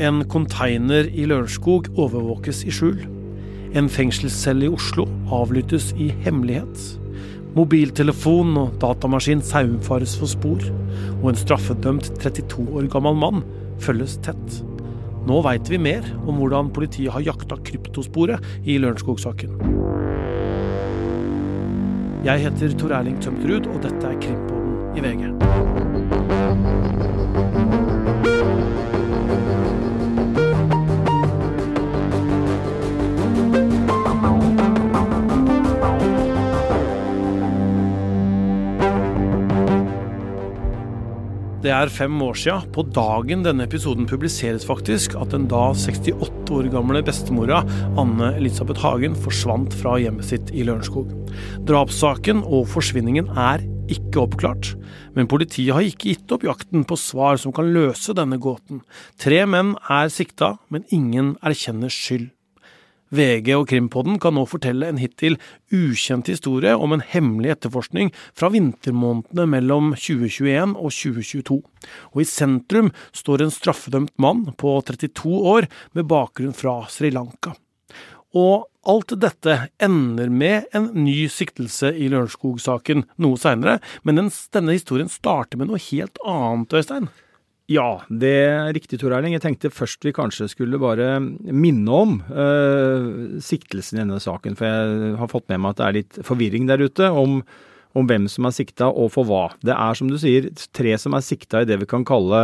En konteiner i Lørenskog overvåkes i skjul. En fengselscelle i Oslo avlyttes i hemmelighet. Mobiltelefon og datamaskin saumfares for spor. Og en straffedømt 32 år gammel mann følges tett. Nå veit vi mer om hvordan politiet har jakta kryptosporet i Lørenskog-saken. Jeg heter Tor Erling Tømterud, og dette er Krimpodden i VG. Det er fem år sia, på dagen denne episoden publiseres faktisk, at den da 68 år gamle bestemora Anne Elisabeth Hagen forsvant fra hjemmet sitt i Lørenskog. Drapssaken og forsvinningen er ikke oppklart, men politiet har ikke gitt opp jakten på svar som kan løse denne gåten. Tre menn er sikta, men ingen erkjenner skyld. VG og Krimpodden kan nå fortelle en hittil ukjent historie om en hemmelig etterforskning fra vintermånedene mellom 2021 og 2022. Og i sentrum står en straffedømt mann på 32 år med bakgrunn fra Sri Lanka. Og alt dette ender med en ny siktelse i Lørenskog-saken noe seinere, men denne historien starter med noe helt annet, Øystein. Ja, det er riktig, Tor Erling. Jeg tenkte først vi kanskje skulle bare minne om eh, siktelsen i denne saken. For jeg har fått med meg at det er litt forvirring der ute om, om hvem som er sikta og for hva. Det er som du sier tre som er sikta i det vi kan kalle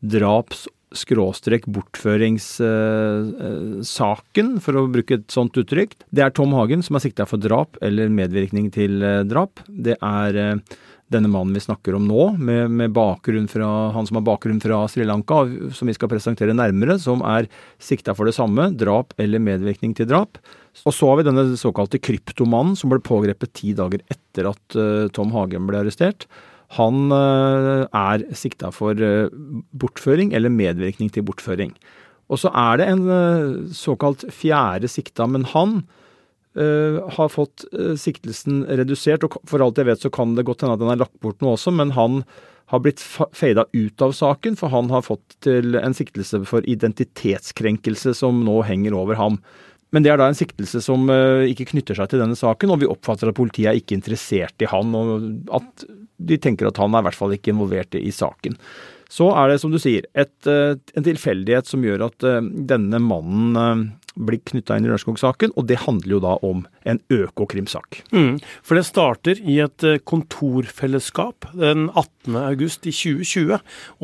draps- skråstrek bortføringssaken, for å bruke et sånt uttrykk. Det er Tom Hagen som er sikta for drap eller medvirkning til drap. Det er denne mannen vi snakker om nå, med, med fra, han som har bakgrunn fra Sri Lanka, som vi skal presentere nærmere, som er sikta for det samme, drap eller medvirkning til drap. Og så har vi denne såkalte kryptomannen som ble pågrepet ti dager etter at uh, Tom Hagen ble arrestert. Han uh, er sikta for uh, bortføring eller medvirkning til bortføring. Og så er det en såkalt fjerde sikta, men han har fått uh, siktelsen redusert, og for alt jeg vet så kan det godt hende at den er lagt bort nå også, men han har blitt fada ut av saken, for han har fått til en siktelse for identitetskrenkelse som nå henger over ham. Men det er da en siktelse som uh, ikke knytter seg til denne saken, og vi oppfatter at politiet er ikke interessert i han, og at de tenker at han er i hvert fall ikke involvert i saken. Så er det, som du sier, et, en tilfeldighet som gjør at denne mannen blir knytta inn i Lørenskog-saken, og det handler jo da om en Økokrim-sak. Mm, for det starter i et eh, kontorfellesskap den 18. august i 2020.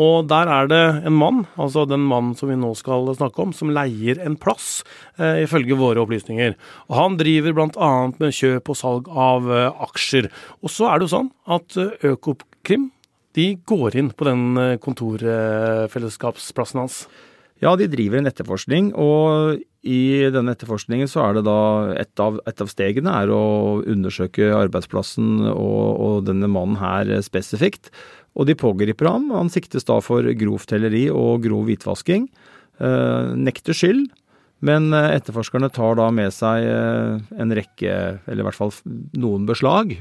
Og der er det en mann, altså den mannen som vi nå skal snakke om, som leier en plass, eh, ifølge våre opplysninger. Og han driver bl.a. med kjøp og salg av eh, aksjer. Og så er det jo sånn at eh, Økokrim de går inn på den eh, kontorfellesskapsplassen hans. Ja, de driver en etterforskning, og i denne etterforskningen så er det da et av, et av stegene er å undersøke arbeidsplassen og, og, denne mannen her spesifikt. Og de pågriper ham. Han siktes da for grovt helleri og grov hvitvasking. Eh, nekter skyld. Men etterforskerne tar da med seg en rekke, eller i hvert fall noen beslag,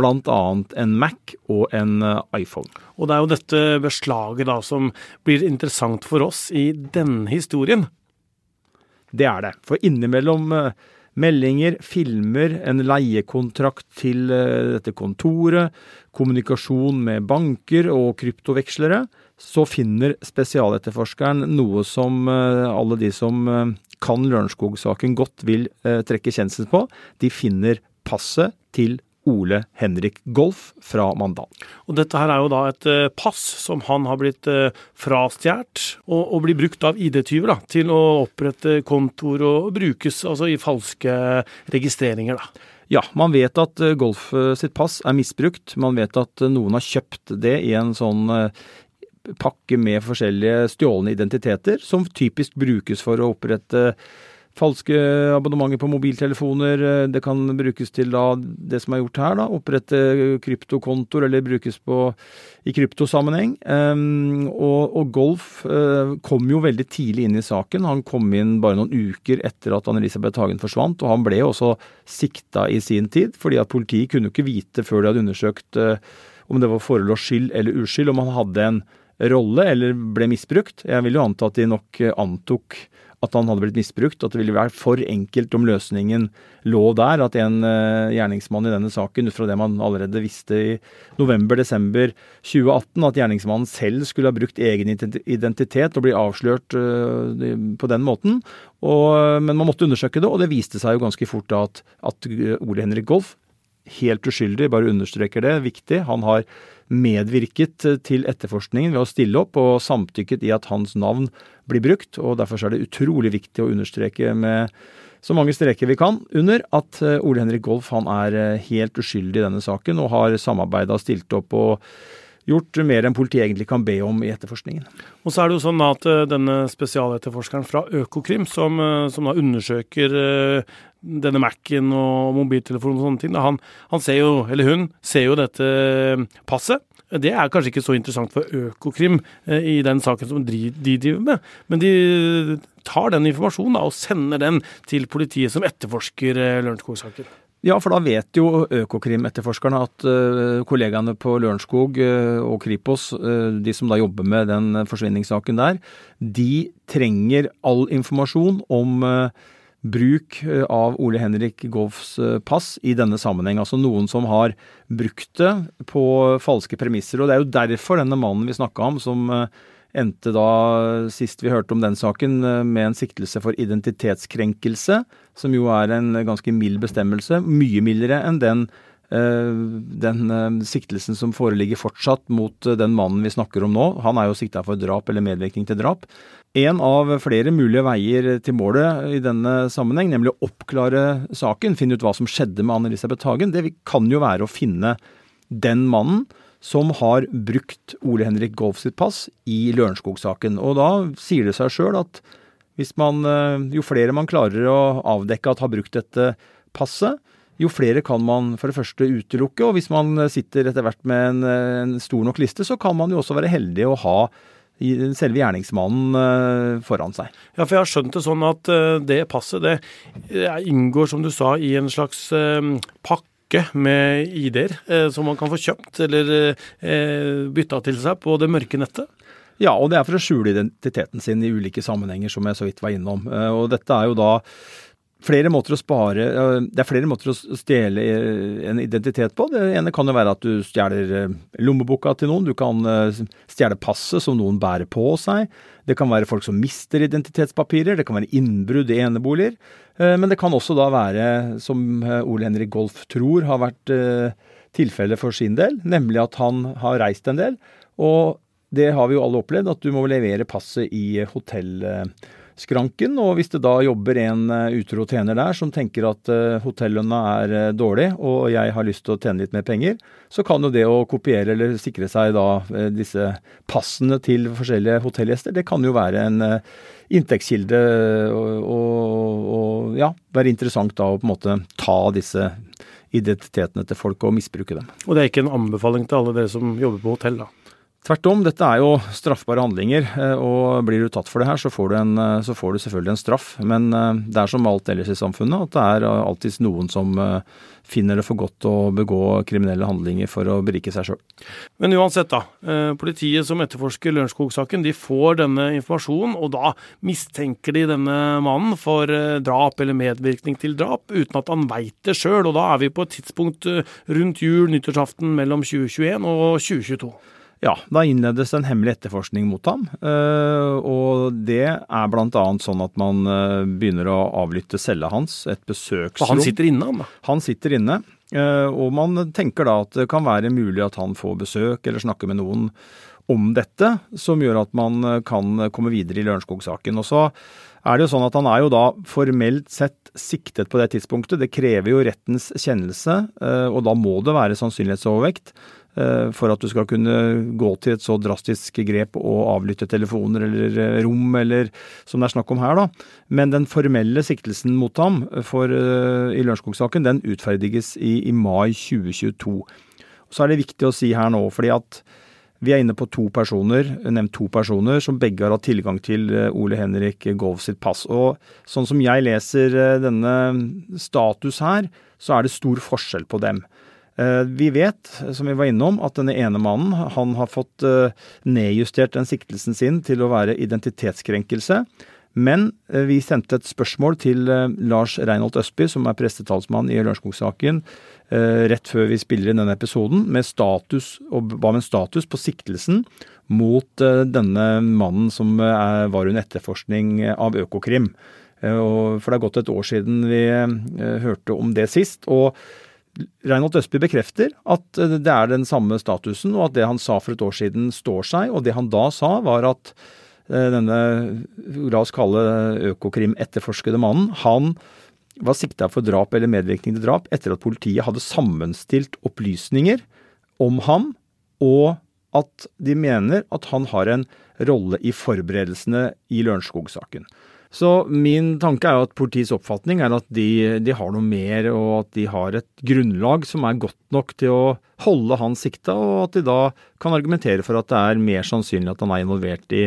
blant annet en Mac og en iPhone. Og det er jo dette beslaget da som blir interessant for oss i denne historien. Det er det. For innimellom meldinger, filmer, en leiekontrakt til dette kontoret, kommunikasjon med banker og kryptovekslere, så finner spesialetterforskeren noe som alle de som kan Lørenskog-saken godt vil trekke kjensel på. De finner passet til Ole Henrik Golf fra Mandal. Og dette her er jo da et pass som han har blitt frastjålet, og, og, blir brukt av ID-tyver til å opprette kontor og brukes altså i falske registreringer. da. Ja, man vet at Golf sitt pass er misbrukt. Man vet at noen har kjøpt det i en sånn pakke med forskjellige stjålne identiteter, som typisk brukes for å opprette falske abonnementer på mobiltelefoner. Det kan brukes til da, det som er gjort her, da, opprette kryptokontoer, eller brukes på, i kryptosammenheng. Um, og, og, Golf uh, kom jo veldig tidlig inn i saken. Han kom inn bare noen uker etter at Anne-Elisabeth Hagen forsvant, og han ble jo også sikta i sin tid, fordi at politiet kunne ikke vite før de hadde undersøkt uh, om det var forelå skyld eller uskyld, om han hadde en rolle eller ble misbrukt. Jeg vil jo anta at de nok antok at han hadde blitt misbrukt. At det ville vært for enkelt om løsningen lå der. At en uh, gjerningsmann i denne saken, ut fra det man allerede visste i november-desember 2018, at gjerningsmannen selv skulle ha brukt egen identitet og bli avslørt uh, på den måten. Og, men man måtte undersøke det, og det viste seg jo ganske fort da at, at Ole Henrik Golf helt uskyldig, bare understreker det, viktig. Han har medvirket til etterforskningen ved å stille opp og samtykket i at hans navn blir brukt. og Derfor er det utrolig viktig å understreke med så mange streker vi kan under at eh, Ole Henrik Golf han er eh, helt uskyldig i denne saken og har samarbeida og stilt opp og gjort mer enn politiet egentlig kan be om i etterforskningen. Og så er det jo sånn at eh, denne spesialetterforskeren fra Økokrim, som, som da undersøker denne Mac-en og mobiltelefonen og sånne ting, han, han, ser jo, eller hun, ser jo dette passet. Det er kanskje ikke så interessant for Økokrim eh, i den saken som de, driver med, men de tar den informasjonen og sender den til politiet som etterforsker eh, Lørenskog-saken. Ja, for da vet jo Økokrim-etterforskerne at kollegaene på Lørenskog og Kripos, de som da jobber med den forsvinningssaken der, de trenger all informasjon om bruk eh, av Ole Henrik Goffs eh, pass i denne sammenheng. Altså noen som har brukt det på falske premisser. Og det er jo derfor denne mannen vi snakka om, som eh, endte da, sist vi hørte om den saken, med en siktelse for identitetskrenkelse, som jo er en ganske mild bestemmelse. Mye mildere enn den den siktelsen som foreligger fortsatt mot den mannen vi snakker om nå. Han er jo sikta for drap eller medvirkning til drap. En av flere mulige veier til målet i denne sammenheng, nemlig å oppklare saken, finne ut hva som skjedde med Anne-Elisabeth Hagen, det kan jo være å finne den mannen som har brukt Ole Henrik Golf sitt pass i Lørenskog-saken. Og da sier det seg sjøl at man, eh, jo flere man klarer å avdekke at har brukt dette passet, jo flere kan man for det første utelukke. Og hvis man sitter etter hvert med en, en stor nok liste, så kan man jo også være heldig å ha selve gjerningsmannen eh, foran seg. Ja, for jeg har skjønt det sånn at eh, det passet det inngår, som du sa, i en slags eh, pakke med ID-er som man kan få kjøpt eller bytta til seg på det mørke nettet? Ja, og det er for å skjule identiteten sin i ulike sammenhenger, som jeg så vidt var innom. Og dette er jo da flere måter å spare Det er flere måter å stjele eh, en identitet på. Det ene kan jo være at du stjeler eh, lommeboka til noen. Du kan eh, stjele passet som noen bærer på seg. Det kan være folk som mister identitetspapirer. Det kan være innbrudd i eneboliger. Men det kan også da være, som Ole Henrik Golf tror har vært tilfellet for sin del, nemlig at han har reist en del. Og det har vi jo alle opplevd, at du må levere passet i hotell skranken. Og hvis det da jobber en uh, utro tjener der som tenker at uh, hotellønna er uh, dårlig, og jeg har lyst til å tjene litt mer penger, så kan jo det å kopiere eller sikre seg da disse passene til forskjellige hotellgjester, det kan jo være en inntektskilde og, og, og, ja, være interessant da å på en måte ta disse identitetene til folk og misbruke dem. Og det er ikke en anbefaling til alle dere som jobber på hotell, da? Tvert om, dette er jo straffbare handlinger, eh, og blir du tatt for det her, så får du, en, eh, så får du selvfølgelig en straff. Men eh, det er som alt ellers i samfunnet, at det er alltids noen som finner det for godt å begå kriminelle handlinger for å berike seg sjøl. Men uansett, da. Politiet som etterforsker Lørenskog-saken, de får denne informasjonen, og da mistenker de denne mannen for drap eller medvirkning til drap, uten at han veit det sjøl. Og da er vi på et tidspunkt rundt jul, nyttårsaften mellom 2021 og 2022. Ja, da innledes en hemmelig etterforskning mot ham. Eh, og det er bl.a. sånn at man eh, begynner å avlytte cella hans, et besøksrom. Og han sitter inne, han da? Han sitter inne. Eh, og man tenker da at det kan være mulig at han får besøk eller snakker med noen om dette, som gjør at man kan komme videre i Lørenskog-saken. Og så er det jo sånn at han er jo da formelt sett siktet på det tidspunktet. Det krever jo rettens kjennelse, og da må det være sannsynlighetsovervekt. Eh, for at du skal kunne gå til et så drastisk grep og avlytte telefoner eller eh, rom, eller som det er snakk om her, da. Men den formelle siktelsen mot ham for, eh, i Lørenskog-saken, den utferdiges i, i, mai 2022. Så er det viktig å si her nå, fordi at vi er inne på to personer, nevnt to personer, som begge har hatt tilgang til Ole Henrik Gov sitt pass. Og sånn som jeg leser denne status her, så er det stor forskjell på dem. Eh, vi vet, som vi var innom, at denne ene mannen han har fått eh, nedjustert den siktelsen sin til å være identitetskrenkelse. Men eh, vi sendte et spørsmål til Lars Reinholt Østby, som er prestetalsmann i Lørenskog-saken, rett før vi spiller inn denne episoden, med status, og ba om en status på siktelsen mot denne mannen som var under etterforskning av Økokrim. For det er gått et år siden vi hørte om det sist. og Reinhold Østby bekrefter at eh, det er den samme statusen, og at det han sa for et år siden står seg. Og det han da sa, var at eh, denne, la oss kalle Økokrim-etterforskede mannen, han var sikta for drap eller medvirkning til drap etter at politiet hadde sammenstilt opplysninger om ham, og at de mener at han har en rolle i forberedelsene i Lørenskog-saken. Så min tanke er jo at politiets oppfatning er at de, de, har noe mer, og at de har et grunnlag som er godt nok til å holde han sikta, og at de da kan argumentere for at det er mer sannsynlig at han er involvert i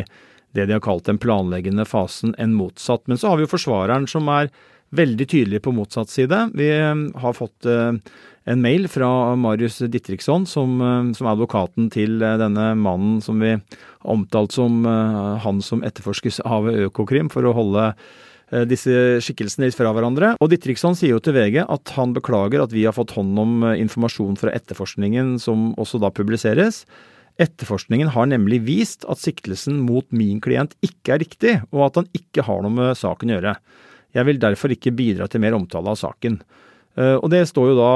det de har kalt den planleggende fasen, enn motsatt. Men så har vi jo forsvareren som er veldig tydelig på motsatt side. Vi eh, har fått eh, en mail fra Marius Dittriksson, som, eh, som, er advokaten til denne mannen som vi har omtalt som han som etterforskes av Økokrim, for å holde disse skikkelsene litt fra hverandre. Og Dittriksson sier jo til VG at han beklager at vi har fått hånd om informasjon fra etterforskningen som også da publiseres. Etterforskningen har nemlig vist at siktelsen mot min klient ikke er riktig, og at han ikke har noe med saken å gjøre. Jeg vil derfor ikke bidra til mer omtale av saken. Eh, og det står jo da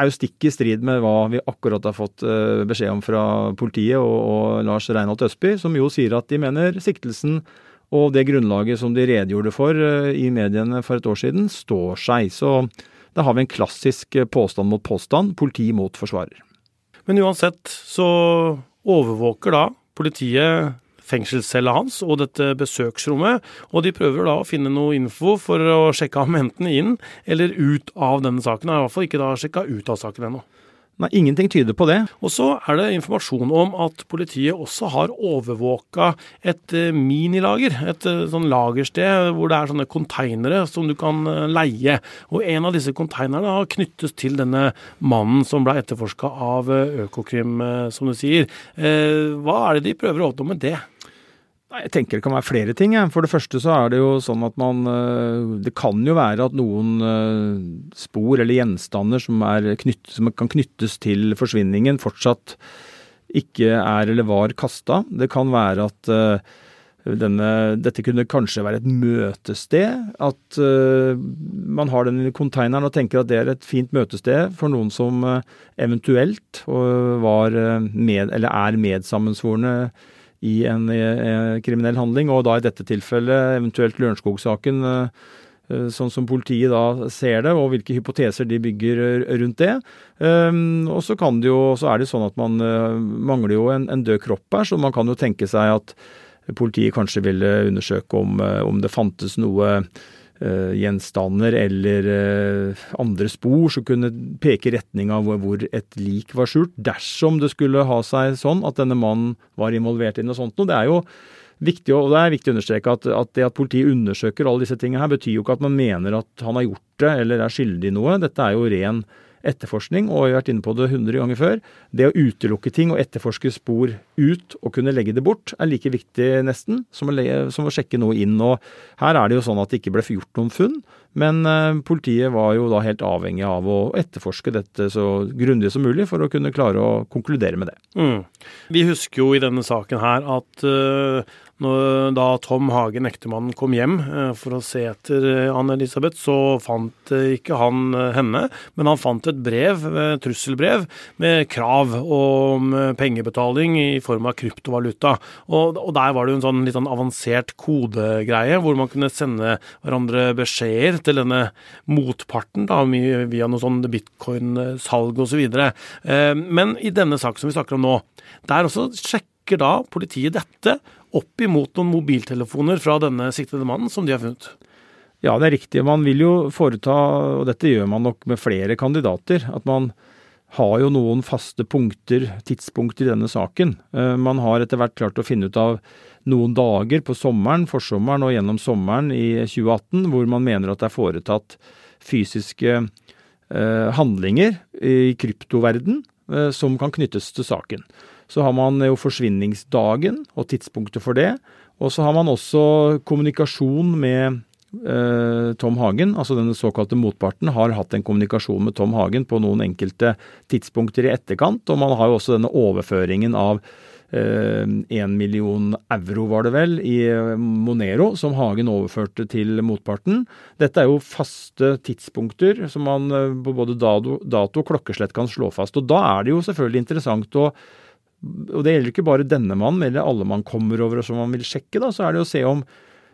er jo stikk i strid med hva vi akkurat har fått eh, beskjed om fra politiet og, og Lars Reinholt Østby, som jo sier at de mener siktelsen og det grunnlaget som de redegjorde for eh, i mediene for et år siden, står seg. Så da har vi en klassisk påstand mot påstand, politi mot forsvarer. Men uansett så overvåker da politiet fengselscella hans og dette besøksrommet, og de prøver da å finne noe info for å sjekke ham enten inn eller ut av denne saken. Jeg har i hvert fall ikke da sjekka ut av saken ennå. Nei, ingenting tyder på det. Og så er det informasjon om at politiet også har overvåka et eh, minilager. Et eh, sånn lagersted hvor det er sånne konteinere som du kan eh, leie. Og en av disse konteinerne har knyttes til denne mannen som ble etterforska av Økokrim, som du sier. Hva er det de prøver å oppnå med det? Jeg tenker det kan være flere ting. For det første så er det jo sånn at man eh, Det kan jo være at noen eh, spor eller gjenstander som, knytt, som kan knyttes til forsvinningen, fortsatt ikke er eller var kasta. Det kan være at eh, denne, dette kunne kanskje være et møtested. At man har den i konteineren og tenker at det er et fint møtested for noen som eventuelt var med, eller er medsammensvorne i en eh, kriminell handling, og da i dette tilfellet eventuelt Lørenskog-saken, eh, eh, sånn som politiet da ser det, og hvilke hypoteser de bygger rundt det. Og så kan det jo, så er det sånn at man mangler jo en, en død kropp her, så man kan jo tenke seg at politiet kanskje ville undersøke om, om det fantes noe gjenstander eller uh, andre spor som kunne peke i retning av hvor, et lik var skjult, dersom det skulle ha seg sånn at denne mannen var involvert i noe sånt. Og det er jo viktig, og det er viktig å understreke at, at, det at politiet undersøker alle disse tingene her, betyr jo ikke at man mener at han har gjort det eller er skyldig i noe. Dette er jo ren etterforskning, og vi har vært inne på det 100 ganger før. Det å utelukke ting og etterforske spor ut og kunne legge det bort, er like viktig nesten som å, som å sjekke noe inn. Og her er det jo sånn at det ikke ble gjort noen funn, men uh, politiet var jo da helt avhengig av å etterforske dette så grundig som mulig for å kunne klare å konkludere med det. Mm. Vi husker jo i denne saken her at uh, når, da Tom Hagen, ektemannen, kom hjem eh, for å se etter eh, Anne-Elisabeth, så fant eh, ikke han henne, men han fant et brev, trusselbrev, med krav om pengebetaling i form av kryptovaluta. Og, og der var det jo en sånn litt sånn avansert kodegreie, hvor man kunne sende hverandre beskjeder til denne motparten da, via noe sånn bitcoin-salg osv. Men i denne saken som vi snakker om nå, der også sjekker da politiet dette opp imot noen mobiltelefoner fra denne siktede mannen som de har funnet. Ja, det er riktig. Man vil jo foreta, og dette gjør man nok med flere kandidater, at man har jo noen faste punkter, tidspunkter i denne saken. Eh, man har etter hvert klart å finne ut av noen dager på sommeren, forsommeren og gjennom sommeren i 2018 hvor man mener at det er foretatt fysiske handlinger i kryptoverden som kan knyttes til saken. Så har man jo forsvinningsdagen og tidspunktet for det. Og så har man også kommunikasjon med eh, Tom Hagen, altså den såkalte motparten, har hatt en kommunikasjon med Tom Hagen på noen enkelte tidspunkter i etterkant. Og man har jo også denne overføringen av én eh, million euro, var det vel, i eh, Monero, som Hagen overførte til motparten. Dette er jo faste tidspunkter som man på både dato og klokkeslett kan slå fast. Og da er det jo selvfølgelig interessant å og det gjelder ikke bare denne mannen, eller alle man kommer over og som man vil sjekke, da, så er det å se om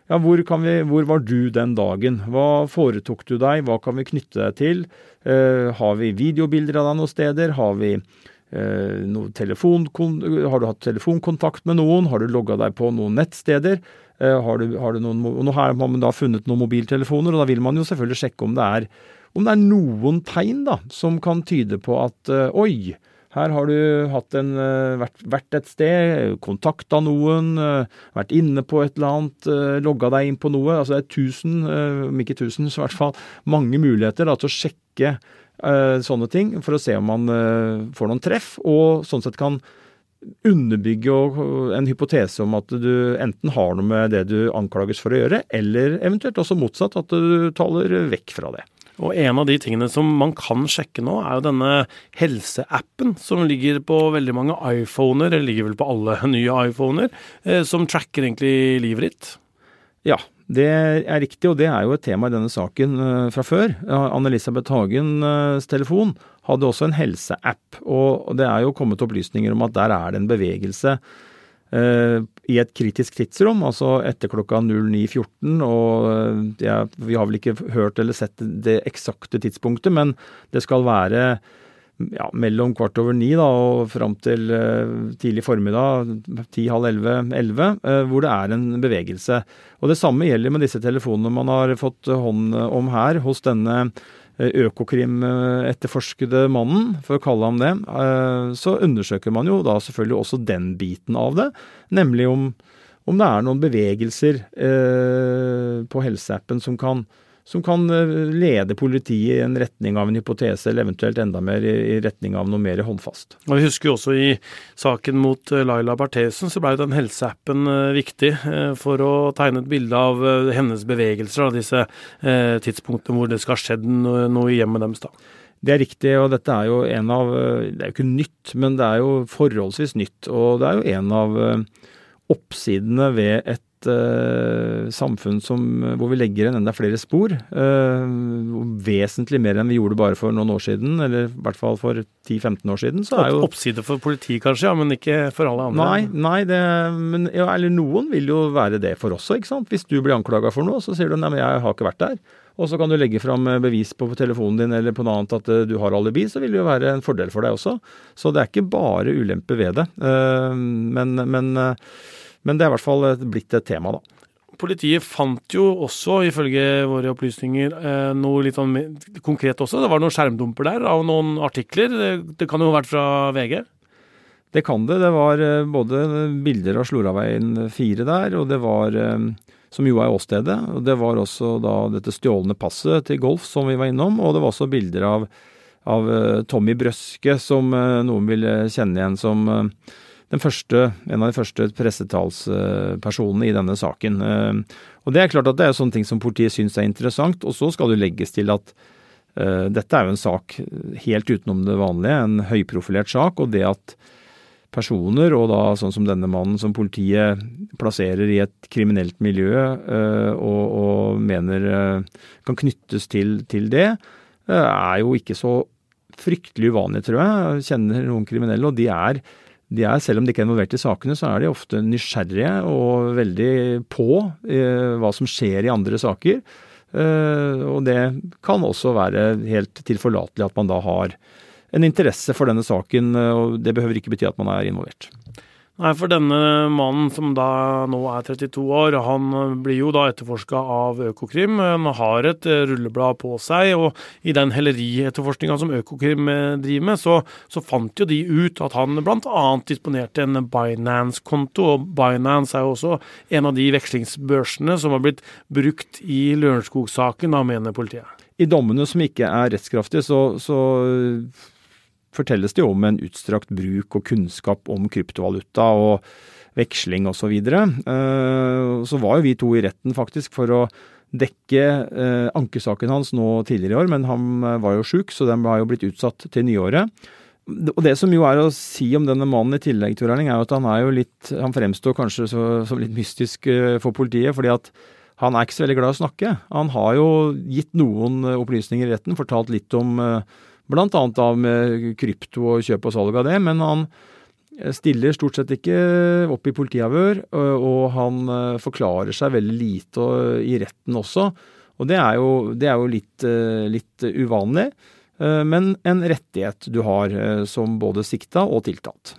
ja, hvor, vi, hvor, var du den dagen? Hva foretok du deg? Hva kan vi knytte deg til? Uh, har vi videobilder av deg noen steder? Har vi uh, noe Har du hatt telefonkontakt med noen? Har du logga deg på noen nettsteder? Uh, har du, har du noen, og nå har man da funnet noen mobiltelefoner, og da vil man jo selvfølgelig sjekke om det er, om det er noen tegn da, som kan tyde på at oi, her har du en, eh, vært, vært et sted, kontakta noen, eh, vært inne på et eller annet, eh, logga deg inn på noe. Altså det er tusen, om ikke tusen, så i hvert fall mange muligheter da, til å sjekke sånne ting for å se om man får noen treff, og sånn sett kan underbygge en hypotese om at du enten har noe med det du anklages for å gjøre, eller eventuelt også motsatt, at du taler vekk fra det. Og en av de tingene som man kan sjekke nå, er jo denne helseappen som ligger på veldig mange iPhoner, eller ligger vel på alle nye iPhoner, eh, som tracker egentlig livet ditt. Ja, det er riktig, og det er jo et tema i denne saken eh, fra før. Anne-Elisabeth Hagens telefon hadde også en helseapp, og det er jo kommet opplysninger om at der er det en bevegelse Eh, i et kritisk tidsrom, altså etter klokka 09.14. Og eh, ja, vi har vel ikke hørt eller sett det eksakte tidspunktet, men det skal være ja, mellom kvart over ni da, og fram til uh, tidlig formiddag, ti, halv elleve, hvor det er en bevegelse. Og Det samme gjelder med disse telefonene man har fått hånd om her hos denne Eh, Økokrim-etterforskede mannen, for å kalle ham det, eh, så undersøker man jo da selvfølgelig også den biten av det. Nemlig om, om det er noen bevegelser eh, på helseappen som kan som kan eh, lede politiet i en retning av en hypotese, eller eventuelt enda mer i retning av noe mer håndfast. Og Vi husker jo også i saken mot eh, Laila Berthesen, så ble jo den helseappen eh, viktig for å tegne et bilde av hennes bevegelser, av disse tidspunktene hvor det skal ha skjedd noe i hjemmet deres. da. Det er riktig, og dette er jo en av Det er jo ikke nytt, men det er jo forholdsvis nytt. Og det er jo en av oppsidene ved et uh, samfunn som, hvor vi legger igjen enda flere spor. Uh, vesentlig mer enn vi gjorde bare for noen år siden, eller i hvert fall for 10-15 år siden. Så er jo Oppside for politiet kanskje, ja, men ikke for alle andre? Nei, nei det, men, ja, eller noen vil jo være det for også, ikke sant. Hvis du blir anklaga for noe, så sier du nei, men jeg har ikke vært der. Og så kan du legge fram bevis på telefonen din eller på noe annet at eh, du har alibi, så vil det jo være en fordel for deg også. Så det er ikke bare ulempe ved det. Men, men men det er i hvert fall blitt et tema, da. Politiet fant jo også, ifølge våre opplysninger, eh, noe litt sånn konkret også. Det var noen skjermdumper der av noen artikler. Det kan jo ha vært fra VG? Det kan det. Det var eh, både bilder av Sloraveien 4 der, og det var eh, som jo er åstedet. Og det var også da dette stjålne passet til Golf som vi var innom, og det var også bilder av, av Tommy Brøske, som noen vil kjenne igjen som første, en av de første pressetalspersonene i denne saken. Eh, og Det er klart at det er sånne ting som politiet syns er interessant. Og så skal det legges til at uh, dette er jo en sak helt utenom det vanlige, en høyprofilert sak. Og det at personer, og da sånn som denne mannen som politiet plasserer i et kriminelt miljø uh, og, og, mener uh, kan knyttes til, til det, er jo ikke så fryktelig uvanlig, tror jeg. Jeg kjenner noen kriminelle, og de er de er, selv om de ikke er involvert i sakene, så er de ofte nysgjerrige og veldig på eh, hva som skjer i andre saker. Eh, og det kan også være helt tilforlatelig at man da har en interesse for denne saken, og det behøver ikke bety at man er involvert. Nei, for denne mannen som da nå er 32 år, han blir jo da etterforska av Økokrim. Han har et eh, rulleblad på seg, og i den hellerietterforskninga som Økokrim eh, driver med, så, så, fant jo de ut at han bl.a. disponerte en Binance-konto. Og Binance er jo også en av de vekslingsbørsene som har blitt brukt i Lørenskog-saken, da mener politiet. I dommene som ikke er rettskraftige, så, så fortelles det jo om en utstrakt bruk og kunnskap om kryptovaluta og veksling osv. Så, videre. så var jo vi to i retten faktisk for å dekke eh, ankesaken hans nå tidligere i år, men han var jo sjuk, så den har jo blitt utsatt til nyåret. Og Det som jo er å si om denne mannen i tillegg, Tor Erling, er jo at han er jo litt Han fremstår kanskje som litt mystisk for politiet, fordi at han er ikke så veldig glad i å snakke. Han har jo gitt noen opplysninger i retten, fortalt litt om annet av med krypto og kjøp og salg av det, men han stiller stort sett ikke opp i politiavhør, og han forklarer seg veldig lite i retten også. Og det er jo, det er jo litt, litt, uvanlig, men en rettighet du har som både sikta og tiltalt.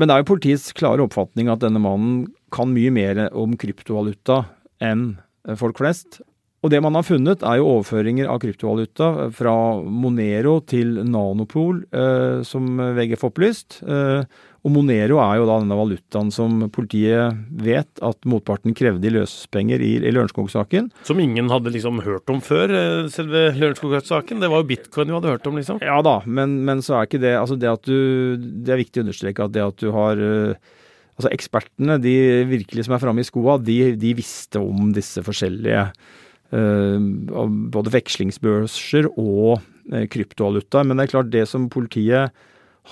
Men det er jo politiets klare oppfatning at denne mannen kan mye mer om kryptovaluta enn folk flest. Og det man har funnet, er jo overføringer av kryptovaluta fra Monero til Nanopol, eh, som VG får opplyst. Eh, og Monero er jo da denne valutaen som politiet vet at motparten krevde i løspenger i, i Lørenskog-saken. Som ingen hadde liksom hørt om før, eh, selve Lørenskog-saken? Det var jo bitcoin du hadde hørt om, liksom? Ja da, men, men så er ikke det Altså det at du Det er viktig å understreke at det at du har eh, Altså ekspertene, de virkelig som er framme i skoa, de, de visste om disse forskjellige både vekslingsbørser og eh, kryptovaluta. Men det er klart, det som politiet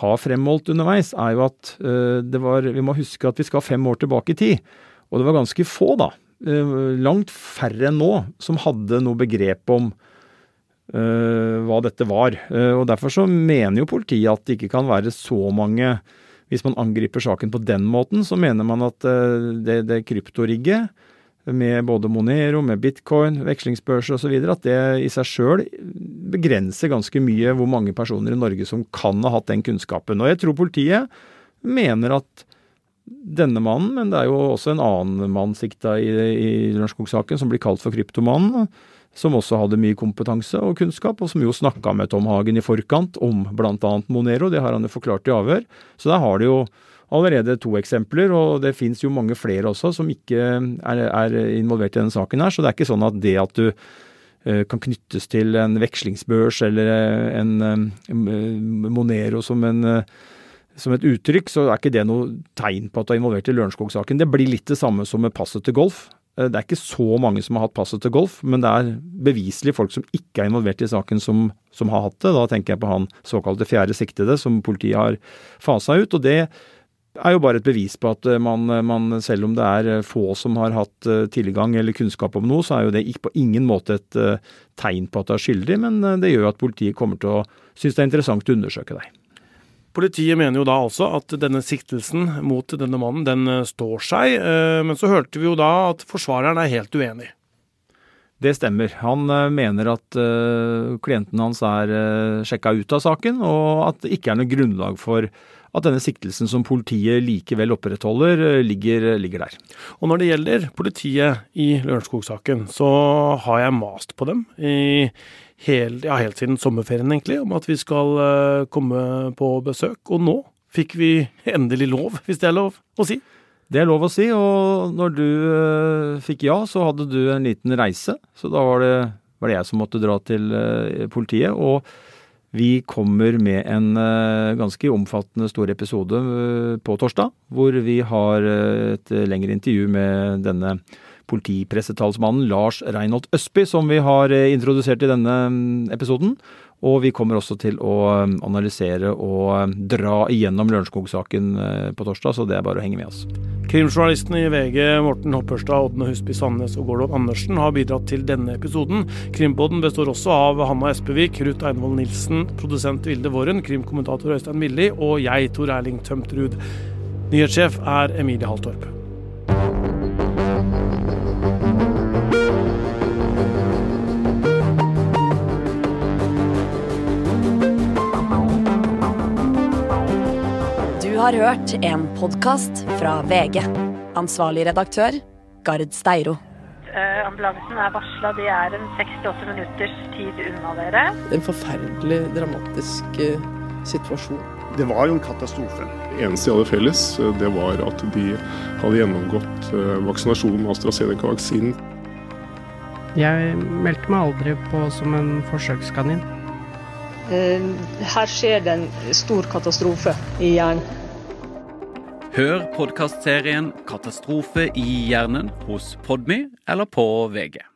har fremholdt underveis, er jo at eh, det var Vi må huske at vi skal fem år tilbake i tid. Og det var ganske få, da. Langt færre enn nå som hadde noe begrep om hva dette var. Og Derfor så mener jo politiet at det ikke kan være så mange Hvis man angriper saken på den måten, så mener man at det, det kryptorigget med både Monero, med bitcoin, vekslingsbørser osv., at det i seg sjøl begrenser ganske mye hvor mange personer i Norge som kan ha hatt den kunnskapen. Og jeg tror politiet mener at denne mannen, men det er jo også en annen mann sikta i, i Lørenskog-saken som blir kalt for Kryptomannen, som også hadde mye kompetanse og kunnskap, og som jo snakka med Tom Hagen i forkant om bl.a. Monero. Det har han jo forklart i avhør. Så der har det jo allerede to eksempler, og det fins jo mange flere også som ikke er, er, involvert i denne saken her. Så det er ikke sånn at det at du uh, kan knyttes til en vekslingsbørs eller en um, Monero som, en, som et uttrykk, så er ikke det noe tegn på at du er involvert i Lørenskog-saken. Det blir litt det samme som med passet til golf. Det er ikke så mange som har hatt passet til golf, men det er beviselig folk som ikke er involvert i saken som, som har hatt det. Da tenker jeg på han såkalte fjerde siktede som politiet har fasa ut. og det er jo bare et bevis på at eh, man, eh, man, selv om det er eh, få som har hatt tilgang eller kunnskap om noe, så er jo det på ingen måte et tegn på at det er skyldig, men det gjør at politiet kommer til å synes det er interessant å undersøke deg. Politiet mener jo da altså at denne siktelsen mot denne mannen, den står seg. Men så hørte vi jo da at forsvareren er helt uenig. Det stemmer. Han mener at klienten hans er sjekka ut av saken, og at det ikke er noe grunnlag for at denne siktelsen som politiet likevel opprettholder, eh, ligger, ligger der. Og når det gjelder politiet i Lørenskog-saken, så har jeg mast på dem i helt, ja, helt siden sommerferien, egentlig, om at vi skal uh, komme på besøk. Og nå fikk vi endelig lov, hvis det er lov å si. Det er lov å si, og når du uh, fikk ja, så hadde du en liten reise. Så da var det, var det jeg som måtte dra til politiet. og vi kommer med en uh, ganske omfattende stor episode uh, på torsdag, hvor vi har uh, et lengre intervju med denne politipressetalsmannen Lars Reinholt Østby, som vi har introdusert i denne um, episoden. Og vi kommer også til å um, analysere og um, dra igjennom Lørenskog-saken på torsdag, så det er bare å henge med oss. Krimjournalistene i VG Morten Hopperstad, Ådne Husby Sandnes og Gordon Andersen har bidratt til denne episoden. Krimpodden består også av Hanna Espevik, Ruth Einvoll Nilsen, produsent Vilde Våren, krimkommentator Øystein Milli og jeg, Tor Erling Tømtrud. Nyhetssjef er Emilie Halltorp. Har hørt en podkast fra VG. Ansvarlig redaktør, Gard Steiro. Uh, ambulansen er varsla. De er en 68 minutters tid unna dere. En forferdelig dramatisk uh, situasjon. Det var jo en katastrofe. Det eneste de hadde felles, eh, det var at de hadde gjennomgått vaksinasjonen med AstraZeneca-vaksinen. Jeg meldte meg aldri på som en forsøkskanin. Eh, her skjer det en stor katastrofe i hjernen. Hør podkastserien 'Katastrofe i hjernen' hos Podmy eller på VG.